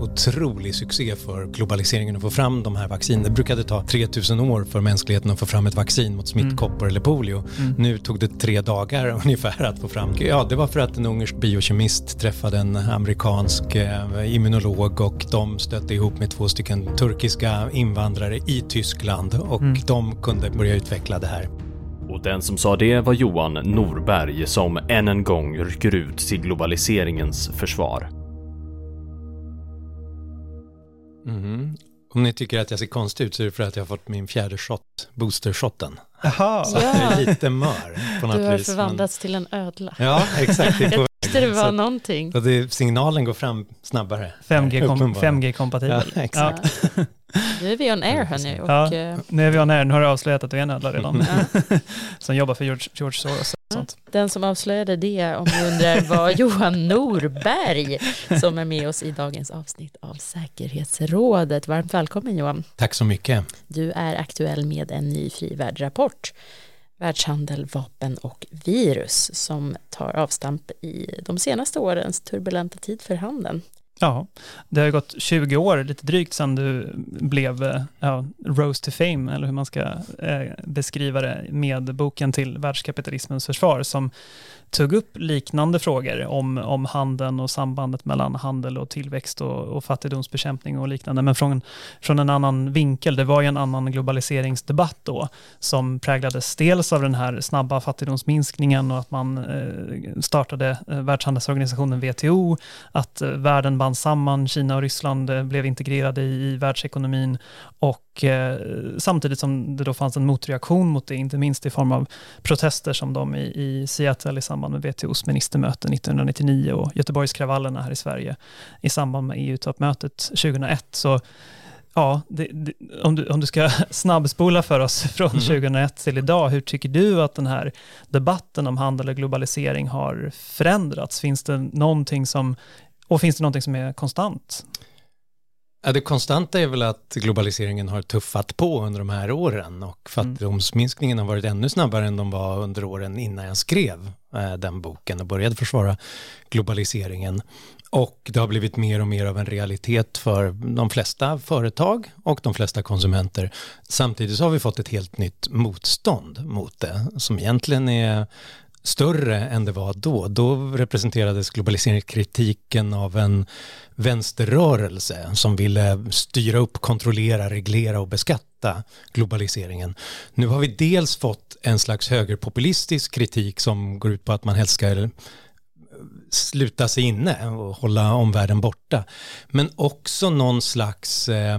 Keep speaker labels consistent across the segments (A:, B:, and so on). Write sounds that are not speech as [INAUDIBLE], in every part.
A: otrolig succé för globaliseringen att få fram de här vaccinerna. Det brukade ta 3000 år för mänskligheten att få fram ett vaccin mot smittkoppor mm. eller polio. Mm. Nu tog det tre dagar [LAUGHS] ungefär att få fram. Ja, det var för att en ungersk biokemist träffade en amerikansk eh, immunolog och de stötte ihop med två stycken turkiska invandrare i Tyskland och mm. de kunde börja utveckla det här.
B: Och den som sa det var Johan Norberg som än en gång rycker ut till globaliseringens försvar.
A: Mm. Om ni tycker att jag ser konstig ut så är det för att jag har fått min fjärde shot, boostershotten. Jaha. [LAUGHS] Så ja. jag är lite mör på något vis.
C: Du har vis, förvandlats men... till en ödla.
A: Ja, exakt. [LAUGHS]
C: jag tyckte det var så någonting.
A: Och det, signalen går fram snabbare.
D: 5G-kompatibel.
A: 5G ja, exakt. Ja.
C: Nu är vi on air hörni. Och,
D: ja, eh, nu är vi on air, nu har du avslöjat att du är en ödla redan. [LAUGHS] som jobbar för George, George Soros. Sånt.
C: Den som avslöjade det, om du undrar, var [LAUGHS] Johan Norberg som är med oss i dagens avsnitt av Säkerhetsrådet. Varmt välkommen Johan.
A: Tack så mycket.
C: Du är aktuell med en ny frivärdrapport Världshandel, vapen och virus som tar avstamp i de senaste årens turbulenta tid för handeln.
D: Ja, det har ju gått 20 år, lite drygt, sedan du blev eh, ja, Rose to Fame, eller hur man ska eh, beskriva det, med boken till Världskapitalismens försvar, som tog upp liknande frågor om, om handeln och sambandet mellan handel och tillväxt och, och fattigdomsbekämpning och liknande, men från, från en annan vinkel. Det var ju en annan globaliseringsdebatt då, som präglades dels av den här snabba fattigdomsminskningen och att man eh, startade eh, Världshandelsorganisationen WTO, att eh, världen band samman, Kina och Ryssland eh, blev integrerade i, i världsekonomin och eh, samtidigt som det då fanns en motreaktion mot det, inte minst i form av protester som de i, i Seattle i samband med WTOs ministermöte 1999 och Göteborgskravallerna här i Sverige i samband med EU-toppmötet 2001. Så ja, det, det, om, du, om du ska [LAUGHS] snabbspola för oss från mm. 2001 till idag, hur tycker du att den här debatten om handel och globalisering har förändrats? Finns det någonting som, och finns det någonting som är konstant?
A: Ja, det konstanta är väl att globaliseringen har tuffat på under de här åren och fattigdomsminskningen har varit ännu snabbare än de var under åren innan jag skrev eh, den boken och började försvara globaliseringen. Och det har blivit mer och mer av en realitet för de flesta företag och de flesta konsumenter. Samtidigt så har vi fått ett helt nytt motstånd mot det som egentligen är större än det var då. Då representerades globaliseringskritiken av en vänsterrörelse som ville styra upp, kontrollera, reglera och beskatta globaliseringen. Nu har vi dels fått en slags högerpopulistisk kritik som går ut på att man helst ska sluta sig inne och hålla omvärlden borta. Men också någon slags eh,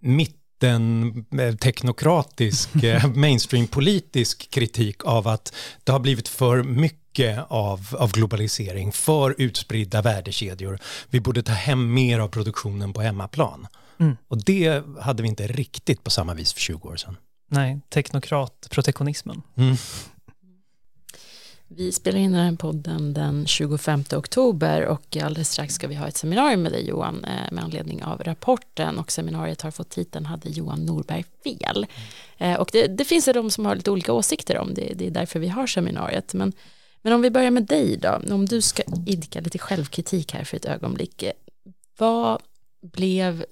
A: mitt en teknokratisk, eh, [LAUGHS] mainstream-politisk kritik av att det har blivit för mycket av, av globalisering, för utspridda värdekedjor. Vi borde ta hem mer av produktionen på hemmaplan. Mm. Och det hade vi inte riktigt på samma vis för 20 år sedan.
D: Nej, teknokrat-protektionismen.
A: Mm.
C: Vi spelar in den här podden den 25 oktober och alldeles strax ska vi ha ett seminarium med dig Johan eh, med anledning av rapporten och seminariet har fått titeln Hade Johan Norberg fel? Mm. Och det, det, finns de som har lite olika åsikter om det, det är därför vi har seminariet. Men, men om vi börjar med dig då, om du ska idka lite självkritik här för ett ögonblick. Eh, vad blev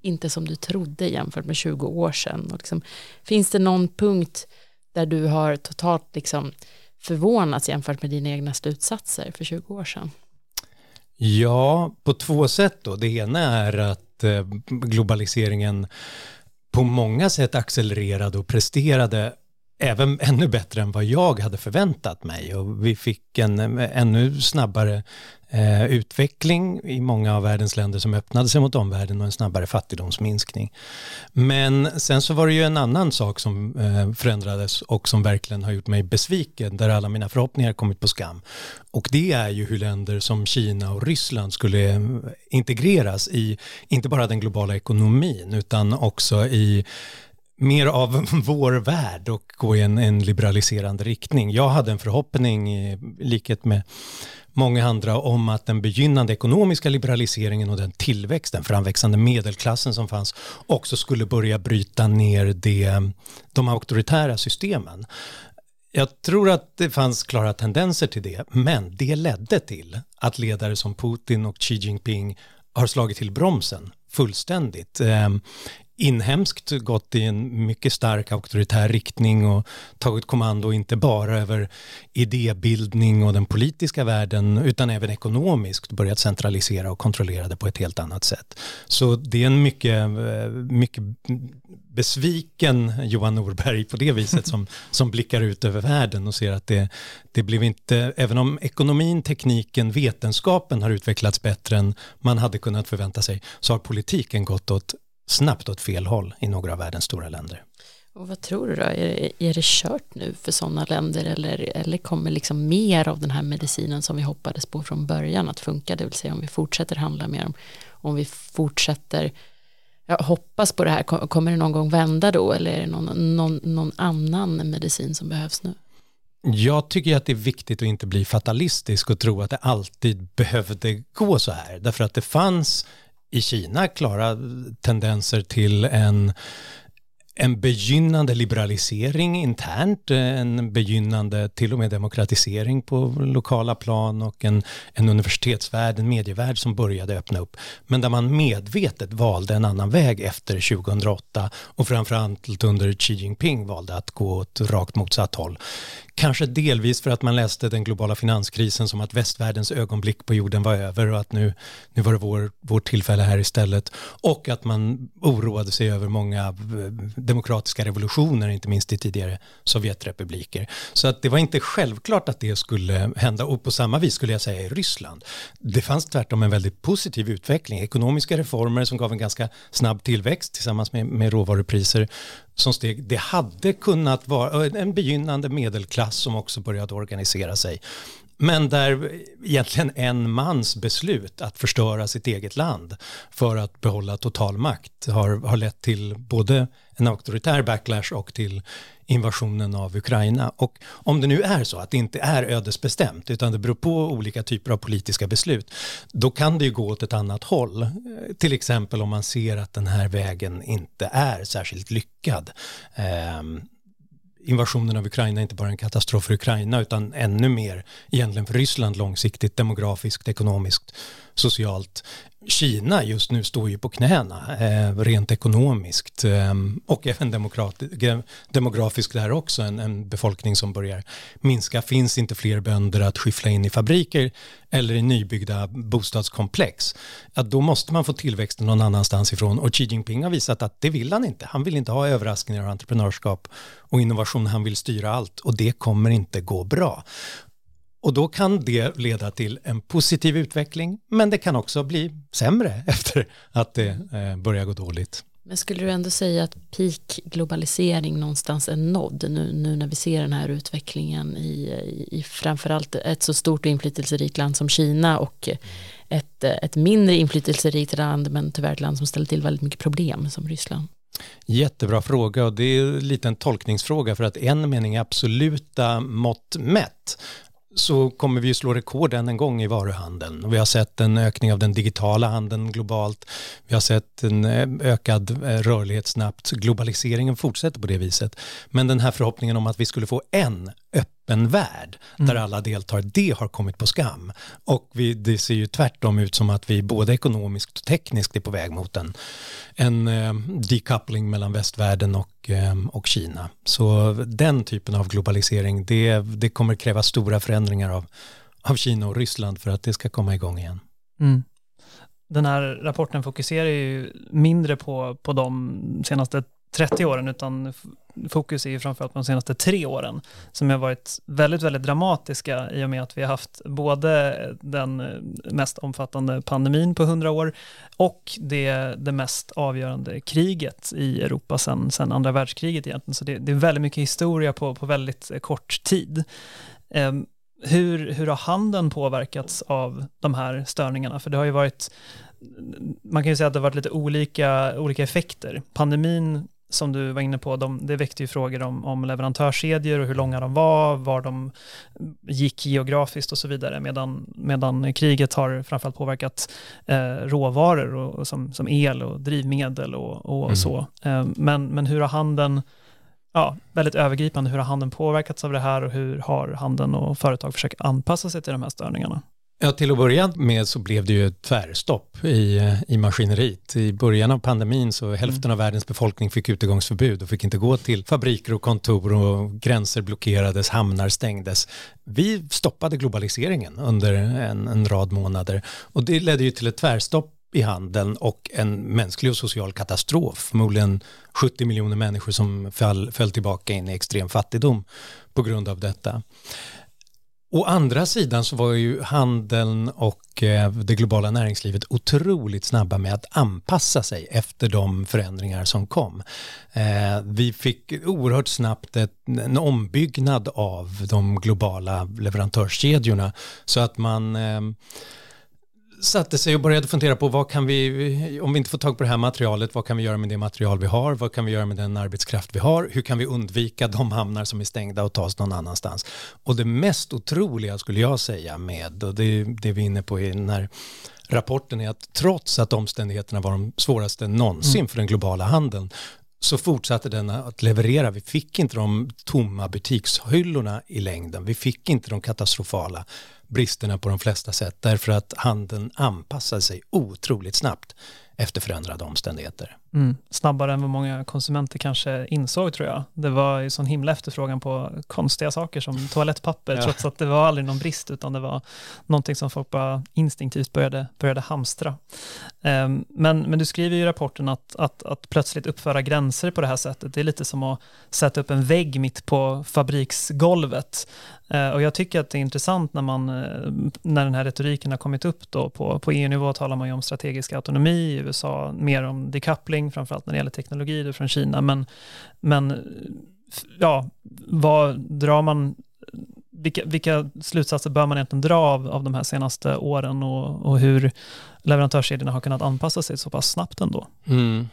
C: inte som du trodde jämfört med 20 år sedan? Och liksom, finns det någon punkt där du har totalt liksom förvånats jämfört med dina egna slutsatser för 20 år sedan?
A: Ja, på två sätt då. Det ena är att eh, globaliseringen på många sätt accelererade och presterade även ännu bättre än vad jag hade förväntat mig och vi fick en ännu snabbare eh, utveckling i många av världens länder som öppnade sig mot omvärlden och en snabbare fattigdomsminskning. Men sen så var det ju en annan sak som eh, förändrades och som verkligen har gjort mig besviken där alla mina förhoppningar kommit på skam. Och det är ju hur länder som Kina och Ryssland skulle eh, integreras i inte bara den globala ekonomin utan också i mer av [LAUGHS] vår värld och gå i en, en, liberaliserande riktning. Jag hade en förhoppning i likhet med många andra om att den begynnande ekonomiska liberaliseringen och den tillväxten, framväxande medelklassen som fanns, också skulle börja bryta ner det, de auktoritära systemen. Jag tror att det fanns klara tendenser till det, men det ledde till att ledare som Putin och Xi Jinping har slagit till bromsen fullständigt. Ehm, Inhemskt gått i en mycket stark auktoritär riktning och tagit kommando inte bara över idébildning och den politiska världen utan även ekonomiskt börjat centralisera och kontrollera det på ett helt annat sätt. Så det är en mycket, eh, mycket besviken Johan Norberg på det viset som, [LAUGHS] som blickar ut över världen och ser att det, det blev inte, även om ekonomin, tekniken, vetenskapen har utvecklats bättre än man hade kunnat förvänta sig, så har politiken gått åt snabbt åt fel håll i några av världens stora länder.
C: Och vad tror du då, är det, är det kört nu för sådana länder eller, eller kommer liksom mer av den här medicinen som vi hoppades på från början att funka, det vill säga om vi fortsätter handla mer om, om vi fortsätter jag hoppas på det här, kommer det någon gång vända då eller är det någon, någon, någon annan medicin som behövs nu?
A: Jag tycker att det är viktigt att inte bli fatalistisk och tro att det alltid behövde gå så här. Därför att det fanns i Kina klara tendenser till en en begynnande liberalisering internt, en begynnande till och med demokratisering på lokala plan och en, en universitetsvärld, en medievärld som började öppna upp. Men där man medvetet valde en annan väg efter 2008 och framförallt under Xi Jinping valde att gå åt rakt motsatt håll. Kanske delvis för att man läste den globala finanskrisen som att västvärldens ögonblick på jorden var över och att nu, nu var det vår, vårt tillfälle här istället. Och att man oroade sig över många eh, demokratiska revolutioner, inte minst i tidigare Sovjetrepubliker. Så att det var inte självklart att det skulle hända och på samma vis skulle jag säga i Ryssland. Det fanns tvärtom en väldigt positiv utveckling, ekonomiska reformer som gav en ganska snabb tillväxt tillsammans med, med råvarupriser som steg. Det hade kunnat vara en begynnande medelklass som också började organisera sig. Men där egentligen en mans beslut att förstöra sitt eget land för att behålla total makt har, har lett till både en auktoritär backlash och till invasionen av Ukraina. Och om det nu är så att det inte är ödesbestämt utan det beror på olika typer av politiska beslut, då kan det ju gå åt ett annat håll. Till exempel om man ser att den här vägen inte är särskilt lyckad. Ehm, Invasionen av Ukraina är inte bara en katastrof för Ukraina utan ännu mer egentligen för Ryssland långsiktigt, demografiskt, ekonomiskt, socialt. Kina just nu står ju på knäna eh, rent ekonomiskt eh, och även demografiskt där också en, en, befolkning som börjar minska. Finns inte fler bönder att skyffla in i fabriker eller i nybyggda bostadskomplex, ja, då måste man få tillväxten någon annanstans ifrån och Xi Jinping har visat att det vill han inte. Han vill inte ha överraskningar och entreprenörskap och innovation. Han vill styra allt och det kommer inte gå bra. Och då kan det leda till en positiv utveckling, men det kan också bli sämre [LAUGHS] efter att det eh, börjar gå dåligt.
C: Men skulle du ändå säga att peak globalisering någonstans är nådd nu, nu när vi ser den här utvecklingen i, i, i framförallt ett så stort och inflytelserikt land som Kina och ett, ett mindre inflytelserikt land men tyvärr ett land som ställer till väldigt mycket problem som Ryssland?
A: Jättebra fråga och det är lite en tolkningsfråga för att en mening är absoluta mått mätt så kommer vi slå rekord än en gång i varuhandeln. Vi har sett en ökning av den digitala handeln globalt. Vi har sett en eh, ökad eh, rörlighet snabbt. Globaliseringen fortsätter på det viset. Men den här förhoppningen om att vi skulle få en öppen värld där mm. alla deltar, det har kommit på skam. Och vi, det ser ju tvärtom ut som att vi både ekonomiskt och tekniskt är på väg mot en, en eh, decoupling mellan västvärlden och, eh, och Kina. Så den typen av globalisering, det, det kommer kräva stora förändringar av, av Kina och Ryssland för att det ska komma igång igen. Mm.
D: Den här rapporten fokuserar ju mindre på, på de senaste 30 åren, utan fokus är ju framförallt på de senaste tre åren, som har varit väldigt, väldigt dramatiska i och med att vi har haft både den mest omfattande pandemin på 100 år och det, det mest avgörande kriget i Europa sedan, sedan andra världskriget egentligen. Så det, det är väldigt mycket historia på, på väldigt kort tid. Um, hur, hur har handeln påverkats av de här störningarna? För det har ju varit man kan ju säga att det har varit lite olika, olika effekter. Pandemin som du var inne på, de, det väckte ju frågor om, om leverantörskedjor och hur långa de var, var de gick geografiskt och så vidare, medan, medan kriget har framförallt påverkat eh, råvaror och, och som, som el och drivmedel och, och mm. så. Eh, men, men hur har handeln ja, väldigt övergripande. Hur har handeln påverkats av det här och hur har handeln och företag försökt anpassa sig till de här störningarna?
A: Ja, till att börja med så blev det ju ett tvärstopp i, i maskineriet. I början av pandemin så hälften av världens befolkning fick utegångsförbud och fick inte gå till fabriker och kontor och gränser blockerades, hamnar stängdes. Vi stoppade globaliseringen under en, en rad månader och det ledde ju till ett tvärstopp i handeln och en mänsklig och social katastrof. Förmodligen 70 miljoner människor som föll, föll tillbaka in i extrem fattigdom på grund av detta. Å andra sidan så var ju handeln och eh, det globala näringslivet otroligt snabba med att anpassa sig efter de förändringar som kom. Eh, vi fick oerhört snabbt en ombyggnad av de globala leverantörskedjorna så att man eh, satte sig och började fundera på vad kan vi, om vi inte får tag på det här materialet, vad kan vi göra med det material vi har, vad kan vi göra med den arbetskraft vi har, hur kan vi undvika de hamnar som är stängda och ta oss någon annanstans. Och det mest otroliga skulle jag säga med, och det, det vi är inne på i den här rapporten är att trots att omständigheterna var de svåraste någonsin mm. för den globala handeln så fortsatte den att leverera. Vi fick inte de tomma butikshyllorna i längden. Vi fick inte de katastrofala bristerna på de flesta sätt därför att handeln anpassade sig otroligt snabbt efter förändrade omständigheter.
D: Mm, snabbare än vad många konsumenter kanske insåg tror jag. Det var ju sån himla efterfrågan på konstiga saker som toalettpapper, ja. trots att det var aldrig någon brist, utan det var någonting som folk bara instinktivt började, började hamstra. Um, men, men du skriver i rapporten att, att, att plötsligt uppföra gränser på det här sättet, det är lite som att sätta upp en vägg mitt på fabriksgolvet. Uh, och jag tycker att det är intressant när, man, uh, när den här retoriken har kommit upp då på, på EU-nivå talar man ju om strategisk autonomi, i USA mer om decoupling, utveckling, framförallt när det gäller teknologi från Kina. Men, men ja, vad drar man, vilka, vilka slutsatser bör man egentligen dra av, av de här senaste åren och, och hur leverantörskedjorna har kunnat anpassa sig så pass snabbt ändå?
A: Mm.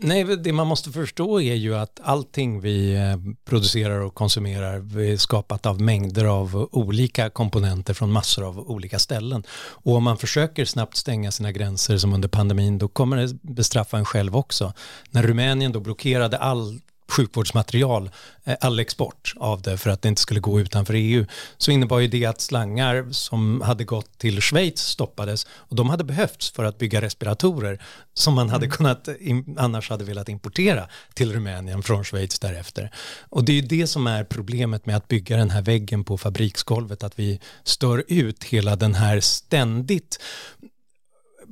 A: Nej, det man måste förstå är ju att allting vi eh, producerar och konsumerar är skapat av mängder av olika komponenter från massor av olika ställen. Och om man försöker snabbt stänga sina gränser som under pandemin, då kommer det bestraffa en själv också. När Rumänien då blockerade all sjukvårdsmaterial, eh, all export av det för att det inte skulle gå utanför EU, så innebar ju det att slangar som hade gått till Schweiz stoppades och de hade behövts för att bygga respiratorer som man hade mm. kunnat, annars hade velat importera till Rumänien från Schweiz därefter. Och det är ju det som är problemet med att bygga den här väggen på fabriksgolvet, att vi stör ut hela den här ständigt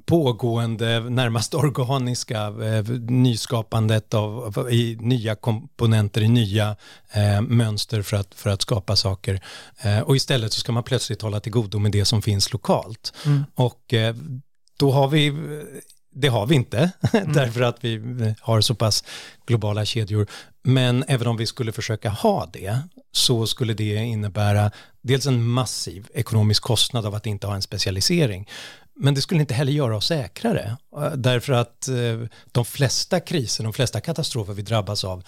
A: pågående, närmast organiska eh, nyskapandet av, av, i nya komponenter, i nya eh, mönster för att, för att skapa saker. Eh, och istället så ska man plötsligt hålla till godo med det som finns lokalt. Mm. Och eh, då har vi det har vi inte, [LAUGHS] mm. därför att vi har så pass globala kedjor. Men även om vi skulle försöka ha det, så skulle det innebära dels en massiv ekonomisk kostnad av att inte ha en specialisering, men det skulle inte heller göra oss säkrare, eh, därför att eh, de flesta kriser, de flesta katastrofer vi drabbas av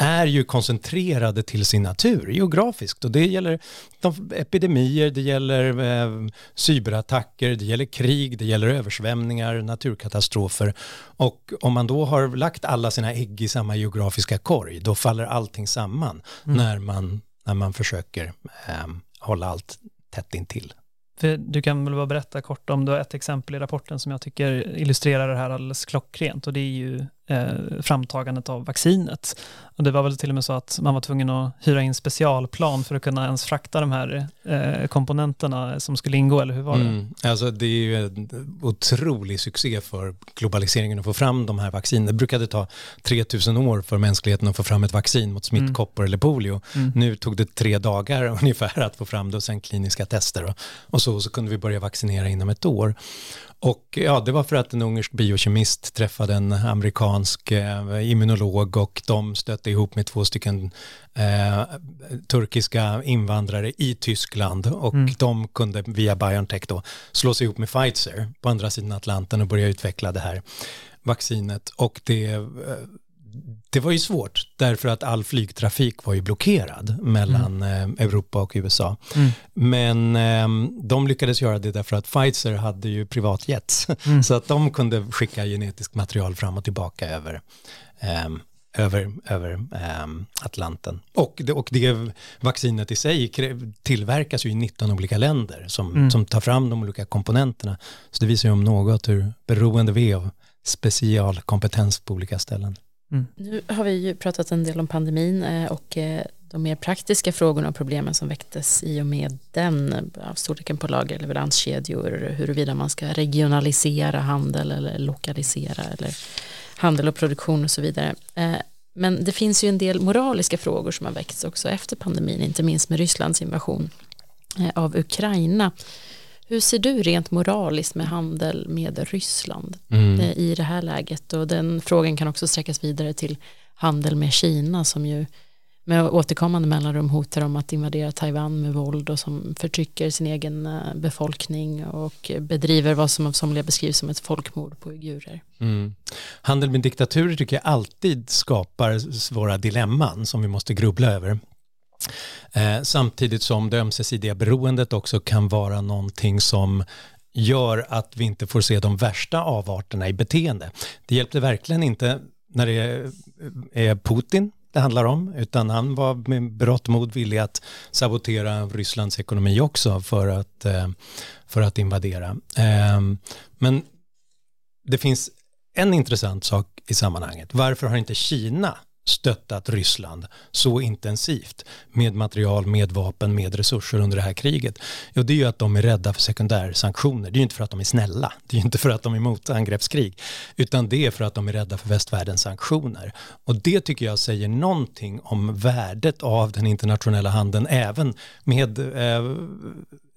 A: är ju koncentrerade till sin natur geografiskt och det gäller de epidemier, det gäller eh, cyberattacker, det gäller krig, det gäller översvämningar, naturkatastrofer och om man då har lagt alla sina ägg i samma geografiska korg då faller allting samman mm. när, man, när man försöker eh, hålla allt tätt intill.
D: För du kan väl bara berätta kort om, du har ett exempel i rapporten som jag tycker illustrerar det här alldeles klockrent och det är ju eh, framtagandet av vaccinet. Och det var väl till och med så att man var tvungen att hyra in specialplan för att kunna ens frakta de här eh, komponenterna som skulle ingå, eller hur var det? Mm,
A: alltså det är ju en otrolig succé för globaliseringen att få fram de här vaccinerna. Det brukade ta 3000 år för mänskligheten att få fram ett vaccin mot smittkoppor mm. eller polio. Mm. Nu tog det tre dagar [LAUGHS] ungefär att få fram det och sen kliniska tester och, och så, så kunde vi börja vaccinera inom ett år. Och ja, det var för att en ungersk biokemist träffade en amerikansk eh, immunolog och de stötte ihop med två stycken eh, turkiska invandrare i Tyskland och mm. de kunde via BioNTech då slå sig ihop med Pfizer på andra sidan Atlanten och börja utveckla det här vaccinet och det eh, det var ju svårt därför att all flygtrafik var ju blockerad mellan mm. eh, Europa och USA. Mm. Men eh, de lyckades göra det därför att Pfizer hade ju privatjets [LAUGHS] mm. så att de kunde skicka genetiskt material fram och tillbaka över, eh, över, över ähm, Atlanten. Och det, och det vaccinet i sig tillverkas ju i 19 olika länder som, mm. som tar fram de olika komponenterna. Så det visar ju om något hur beroende vi är av specialkompetens på olika ställen.
C: Mm. Nu har vi ju pratat en del om pandemin eh, och eh, de mer praktiska frågorna och problemen som väcktes i och med den, eh, av storleken på lager, leveranskedjor, huruvida man ska regionalisera handel eller lokalisera eller handel och produktion och så vidare. Men det finns ju en del moraliska frågor som har väckts också efter pandemin, inte minst med Rysslands invasion av Ukraina. Hur ser du rent moraliskt med handel med Ryssland mm. Eh, i det här läget? Och den frågan kan också sträckas vidare till handel med Kina som ju med återkommande mellanrum hotar om att invadera Taiwan med våld och som förtrycker sin egen eh, befolkning och bedriver vad som av somliga beskrivs som ett folkmord på uigurer. Mm.
A: Handel med diktaturer tycker jag alltid skapar svåra dilemman som vi måste grubbla över. Eh, samtidigt som det ömsesidiga beroendet också kan vara någonting som gör att vi inte får se de värsta avarterna i beteende. Det hjälpte verkligen inte när det är Putin det handlar om, utan han var med berått mod villig att sabotera Rysslands ekonomi också för att, eh, för att invadera. Ehm, men det finns en intressant sak i sammanhanget. Varför har inte Kina stöttat Ryssland så intensivt med material, med vapen, med resurser under det här kriget? Jo, det är ju att de är rädda för sekundärsanktioner. Det är ju inte för att de är snälla, det är ju inte för att de är emot angreppskrig, utan det är för att de är rädda för västvärldens sanktioner. Och det tycker jag säger någonting om värdet av den internationella handeln, även med eh,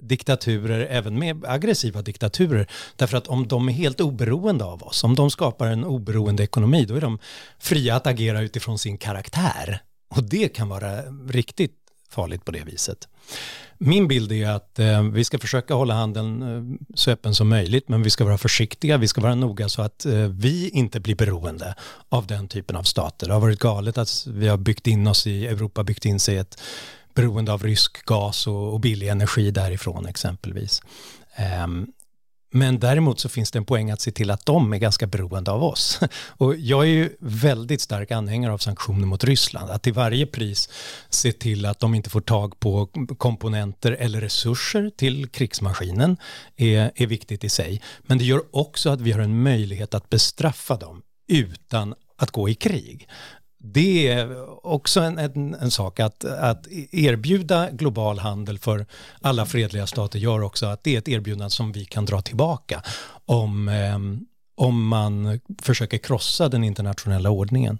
A: diktaturer, även med aggressiva diktaturer. Därför att om de är helt oberoende av oss, om de skapar en oberoende ekonomi, då är de fria att agera utifrån sin karaktär. Och det kan vara riktigt farligt på det viset. Min bild är att eh, vi ska försöka hålla handeln eh, så öppen som möjligt, men vi ska vara försiktiga, vi ska vara noga så att eh, vi inte blir beroende av den typen av stater. Det har varit galet att vi har byggt in oss i Europa, byggt in sig i ett beroende av rysk gas och, och billig energi därifrån exempelvis. Um, men däremot så finns det en poäng att se till att de är ganska beroende av oss. [LAUGHS] Och jag är ju väldigt stark anhängare av sanktioner mot Ryssland. Att till varje pris se till att de inte får tag på komponenter eller resurser till krigsmaskinen är, är viktigt i sig. Men det gör också att vi har en möjlighet att bestraffa dem utan att gå i krig det är också en, en, en, sak att, att erbjuda global handel för alla fredliga stater gör också att det är ett erbjudande som vi kan dra tillbaka om, eh, om man försöker krossa den internationella ordningen.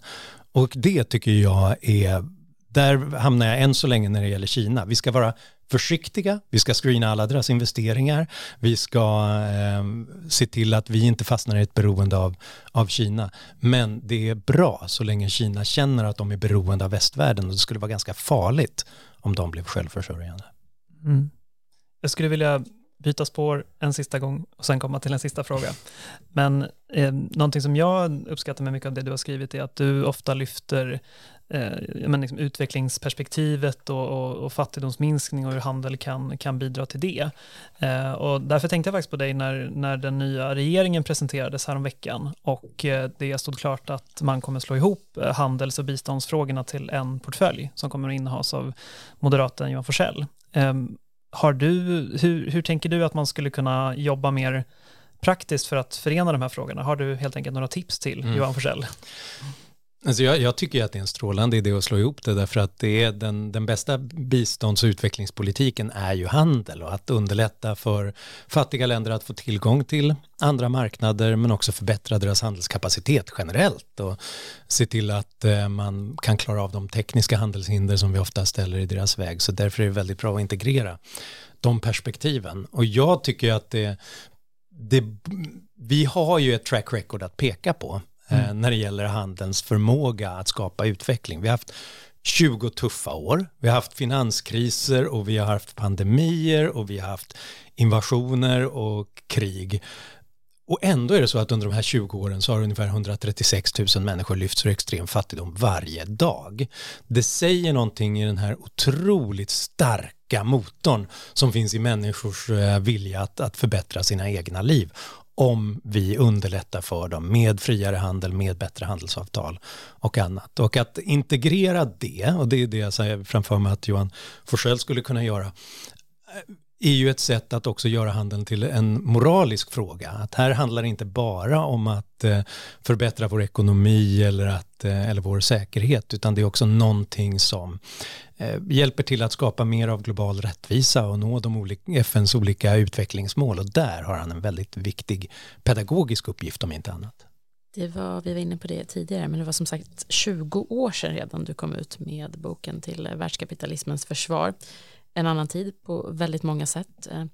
A: Och det tycker jag är, där hamnar jag än så länge när det gäller Kina. Vi ska vara försiktiga, vi ska screena alla deras investeringar, vi ska eh, se till att vi inte fastnar i ett beroende av, av Kina. Men det är bra så länge Kina känner att de är beroende av västvärlden och det skulle vara ganska farligt om de blev självförsörjande. Mm.
D: Jag skulle vilja byta spår en sista gång och sen komma till en sista fråga. Men eh, någonting som jag uppskattar med mycket av det du har skrivit är att du ofta lyfter eh, men liksom utvecklingsperspektivet och, och, och, fattigdomsminskning och hur handel kan, kan bidra till det. Eh, och därför tänkte jag faktiskt på dig när, när den nya regeringen presenterades häromveckan och eh, det stod klart att man kommer slå ihop eh, handels och biståndsfrågorna till en portfölj som kommer att innehas av moderaten Johan Forssell. Eh, har du, hur, hur tänker du att man skulle kunna jobba mer praktiskt för att förena de här frågorna? Har du helt enkelt några tips till mm. Johan Forssell?
A: Alltså jag, jag, tycker att det är en strålande idé att slå ihop det därför att det är den, den bästa bistånds och utvecklingspolitiken är ju handel och att underlätta för fattiga länder att få tillgång till andra marknader men också förbättra deras handelskapacitet generellt och se till att eh, man kan klara av de tekniska handelshinder som vi ofta ställer i deras väg. Så därför är det väldigt bra att integrera de perspektiven. Och jag tycker att det, det vi har ju ett track record att peka på mm. när det gäller handelns förmåga att skapa utveckling. Vi har haft 20 tuffa år. Vi har haft finanskriser och vi har haft pandemier och vi har haft invasioner och krig. Och ändå är det så att under de här 20 åren så har ungefär 136 000 människor lyfts ur extrem fattigdom varje dag. Det säger någonting i den här otroligt starka motorn som finns i människors eh, vilja att, att förbättra sina egna liv om vi underlättar för dem med friare handel, med bättre handelsavtal och annat. Och att integrera det, och det är det jag säger framför mig att Johan Forsell skulle kunna göra, är ju ett sätt att också göra handeln till en moralisk fråga. Att här handlar det inte bara om att eh, förbättra vår ekonomi eller, att, eh, eller vår säkerhet, utan det är också någonting som eh, hjälper till att skapa mer av global rättvisa och nå de olika, FNs olika utvecklingsmål. Och där har han en väldigt viktig pedagogisk uppgift om inte annat.
C: Det var, vi var inne på det tidigare, men det var som sagt 20 år sedan redan du kom ut med boken till världskapitalismens försvar en annan tid på väldigt många sätt. Eh,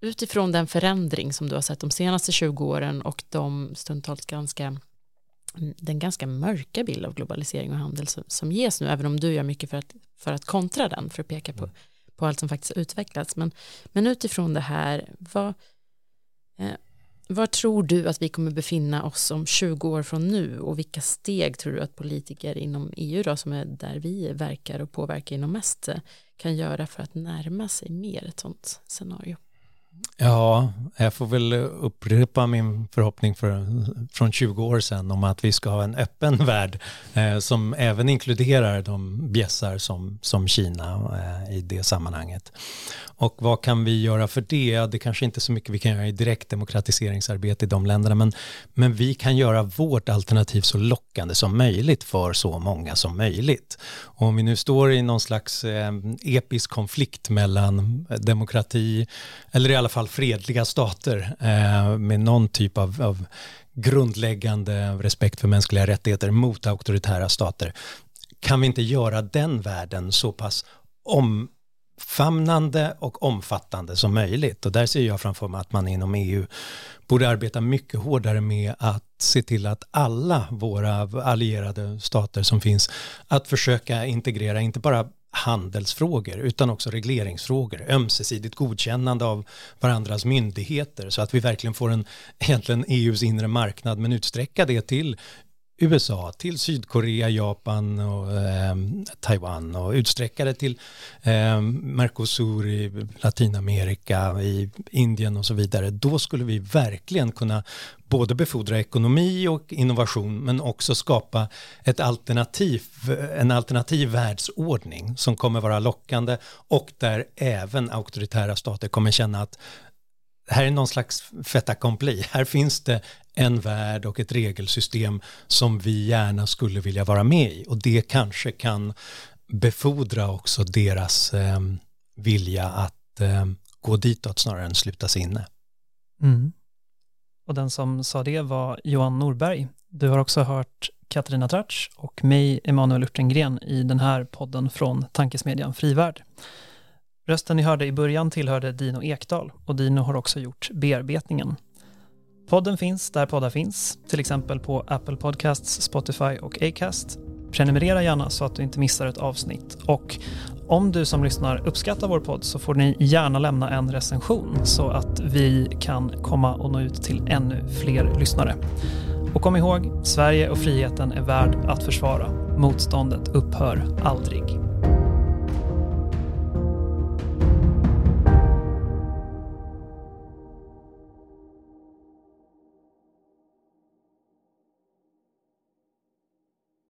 C: utifrån den förändring som du har sett de senaste 20 åren och de stundtals ganska mm, den ganska mörka bild av globalisering och handel som, som ges nu, även om du gör mycket för att, för att kontra den, för att peka på, på allt som faktiskt utvecklats. Men, men utifrån det här, vad, eh, var tror du att vi kommer befinna oss om 20 år från nu och vilka steg tror du att politiker inom EU då, som är där vi verkar och påverkar inom mest kan göra för att närma sig mer ett sådant scenario?
A: Ja, jag får väl upprepa min förhoppning för, från 20 år sedan om att vi ska ha en öppen [LAUGHS] värld eh, som även inkluderar de bjässar som, som Kina eh, i det sammanhanget. Och vad kan vi göra för det? Ja, det kanske inte är så mycket vi kan göra i direkt demokratiseringsarbete i de länderna, men, men vi kan göra vårt alternativ så lockande som möjligt för så många som möjligt. Och om vi nu står i någon slags eh, episk konflikt mellan demokrati, eller i alla fall fredliga stater eh, med någon typ av, av grundläggande respekt för mänskliga rättigheter mot auktoritära stater, kan vi inte göra den världen så pass omfamnande och omfattande som möjligt. Och där ser jag framför mig att man inom EU borde arbeta mycket hårdare med att se till att alla våra allierade stater som finns, att försöka integrera inte bara handelsfrågor utan också regleringsfrågor, ömsesidigt godkännande av varandras myndigheter så att vi verkligen får en egentligen EUs inre marknad men utsträcka det till USA till Sydkorea, Japan och eh, Taiwan och utsträcka det till eh, Mercosur i Latinamerika, i Indien och så vidare. Då skulle vi verkligen kunna både befordra ekonomi och innovation men också skapa ett alternativ, en alternativ världsordning som kommer vara lockande och där även auktoritära stater kommer känna att här är någon slags fait accompli. Här finns det en värld och ett regelsystem som vi gärna skulle vilja vara med i och det kanske kan befordra också deras eh, vilja att eh, gå ditåt snarare än slutas inne.
D: Mm. Och den som sa det var Johan Norberg. Du har också hört Katarina Tratsch och mig, Emanuel Urtengren, i den här podden från tankesmedjan Frivärd. Rösten ni hörde i början tillhörde Dino Ekdal och Dino har också gjort bearbetningen. Podden finns där poddar finns, till exempel på Apple Podcasts, Spotify och Acast. Prenumerera gärna så att du inte missar ett avsnitt. Och om du som lyssnar uppskattar vår podd så får ni gärna lämna en recension så att vi kan komma och nå ut till ännu fler lyssnare. Och kom ihåg, Sverige och friheten är värd att försvara. Motståndet upphör aldrig.